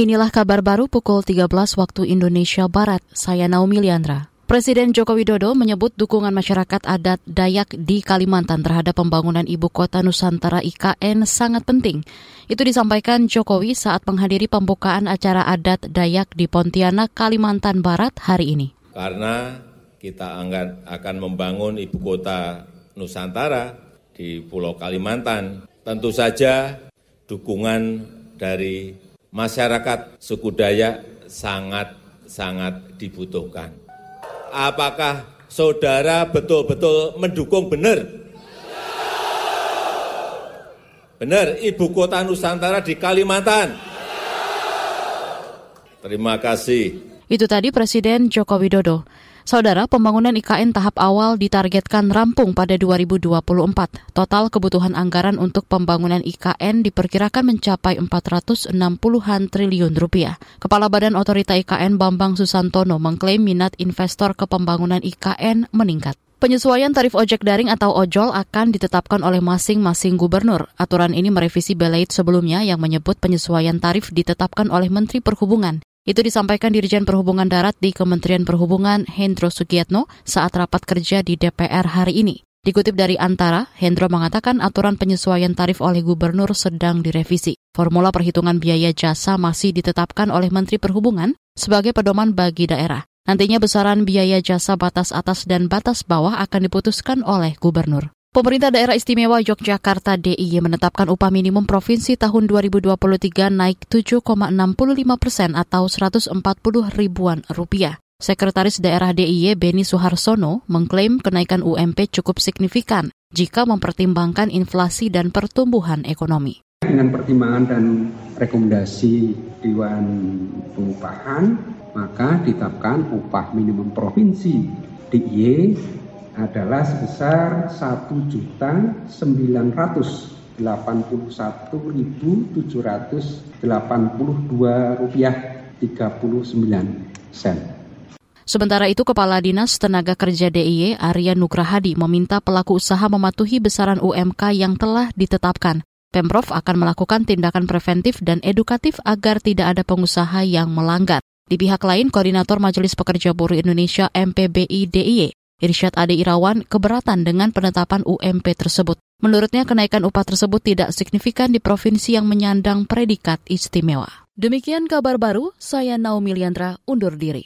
Inilah kabar baru pukul 13 waktu Indonesia Barat. Saya Naomi Liandra. Presiden Joko Widodo menyebut dukungan masyarakat adat Dayak di Kalimantan terhadap pembangunan ibu kota Nusantara IKN sangat penting. Itu disampaikan Jokowi saat menghadiri pembukaan acara adat Dayak di Pontianak, Kalimantan Barat hari ini. Karena kita akan membangun ibu kota Nusantara di Pulau Kalimantan, tentu saja dukungan dari masyarakat suku Dayak sangat-sangat dibutuhkan. Apakah saudara betul-betul mendukung benar? Benar, ibu kota Nusantara di Kalimantan. Terima kasih. Itu tadi Presiden Joko Widodo. Saudara, pembangunan IKN tahap awal ditargetkan rampung pada 2024. Total kebutuhan anggaran untuk pembangunan IKN diperkirakan mencapai 460-an triliun rupiah. Kepala Badan Otorita IKN Bambang Susantono mengklaim minat investor ke pembangunan IKN meningkat. Penyesuaian tarif ojek daring atau ojol akan ditetapkan oleh masing-masing gubernur. Aturan ini merevisi belait sebelumnya yang menyebut penyesuaian tarif ditetapkan oleh Menteri Perhubungan. Itu disampaikan Dirjen Perhubungan Darat di Kementerian Perhubungan Hendro Sugiatno saat rapat kerja di DPR hari ini. Dikutip dari Antara, Hendro mengatakan aturan penyesuaian tarif oleh gubernur sedang direvisi. Formula perhitungan biaya jasa masih ditetapkan oleh Menteri Perhubungan sebagai pedoman bagi daerah. Nantinya besaran biaya jasa batas atas dan batas bawah akan diputuskan oleh gubernur. Pemerintah Daerah Istimewa Yogyakarta DIY menetapkan upah minimum provinsi tahun 2023 naik 7,65 persen atau 140 ribuan rupiah. Sekretaris Daerah DIY Beni Suharsono mengklaim kenaikan UMP cukup signifikan jika mempertimbangkan inflasi dan pertumbuhan ekonomi. Dengan pertimbangan dan rekomendasi Dewan Pengupahan, maka ditetapkan upah minimum provinsi DIY adalah sebesar satu juta sembilan ratus delapan puluh satu ribu tujuh ratus delapan puluh dua rupiah tiga puluh sembilan sen. Sementara itu, Kepala Dinas Tenaga Kerja DIY Arya Nugrahadi meminta pelaku usaha mematuhi besaran UMK yang telah ditetapkan. Pemprov akan melakukan tindakan preventif dan edukatif agar tidak ada pengusaha yang melanggar. Di pihak lain, Koordinator Majelis Pekerja Buruh Indonesia MPBI DIY Irsyad Ade Irawan keberatan dengan penetapan UMP tersebut. Menurutnya kenaikan upah tersebut tidak signifikan di provinsi yang menyandang predikat istimewa. Demikian kabar baru, saya Naomi Liandra undur diri.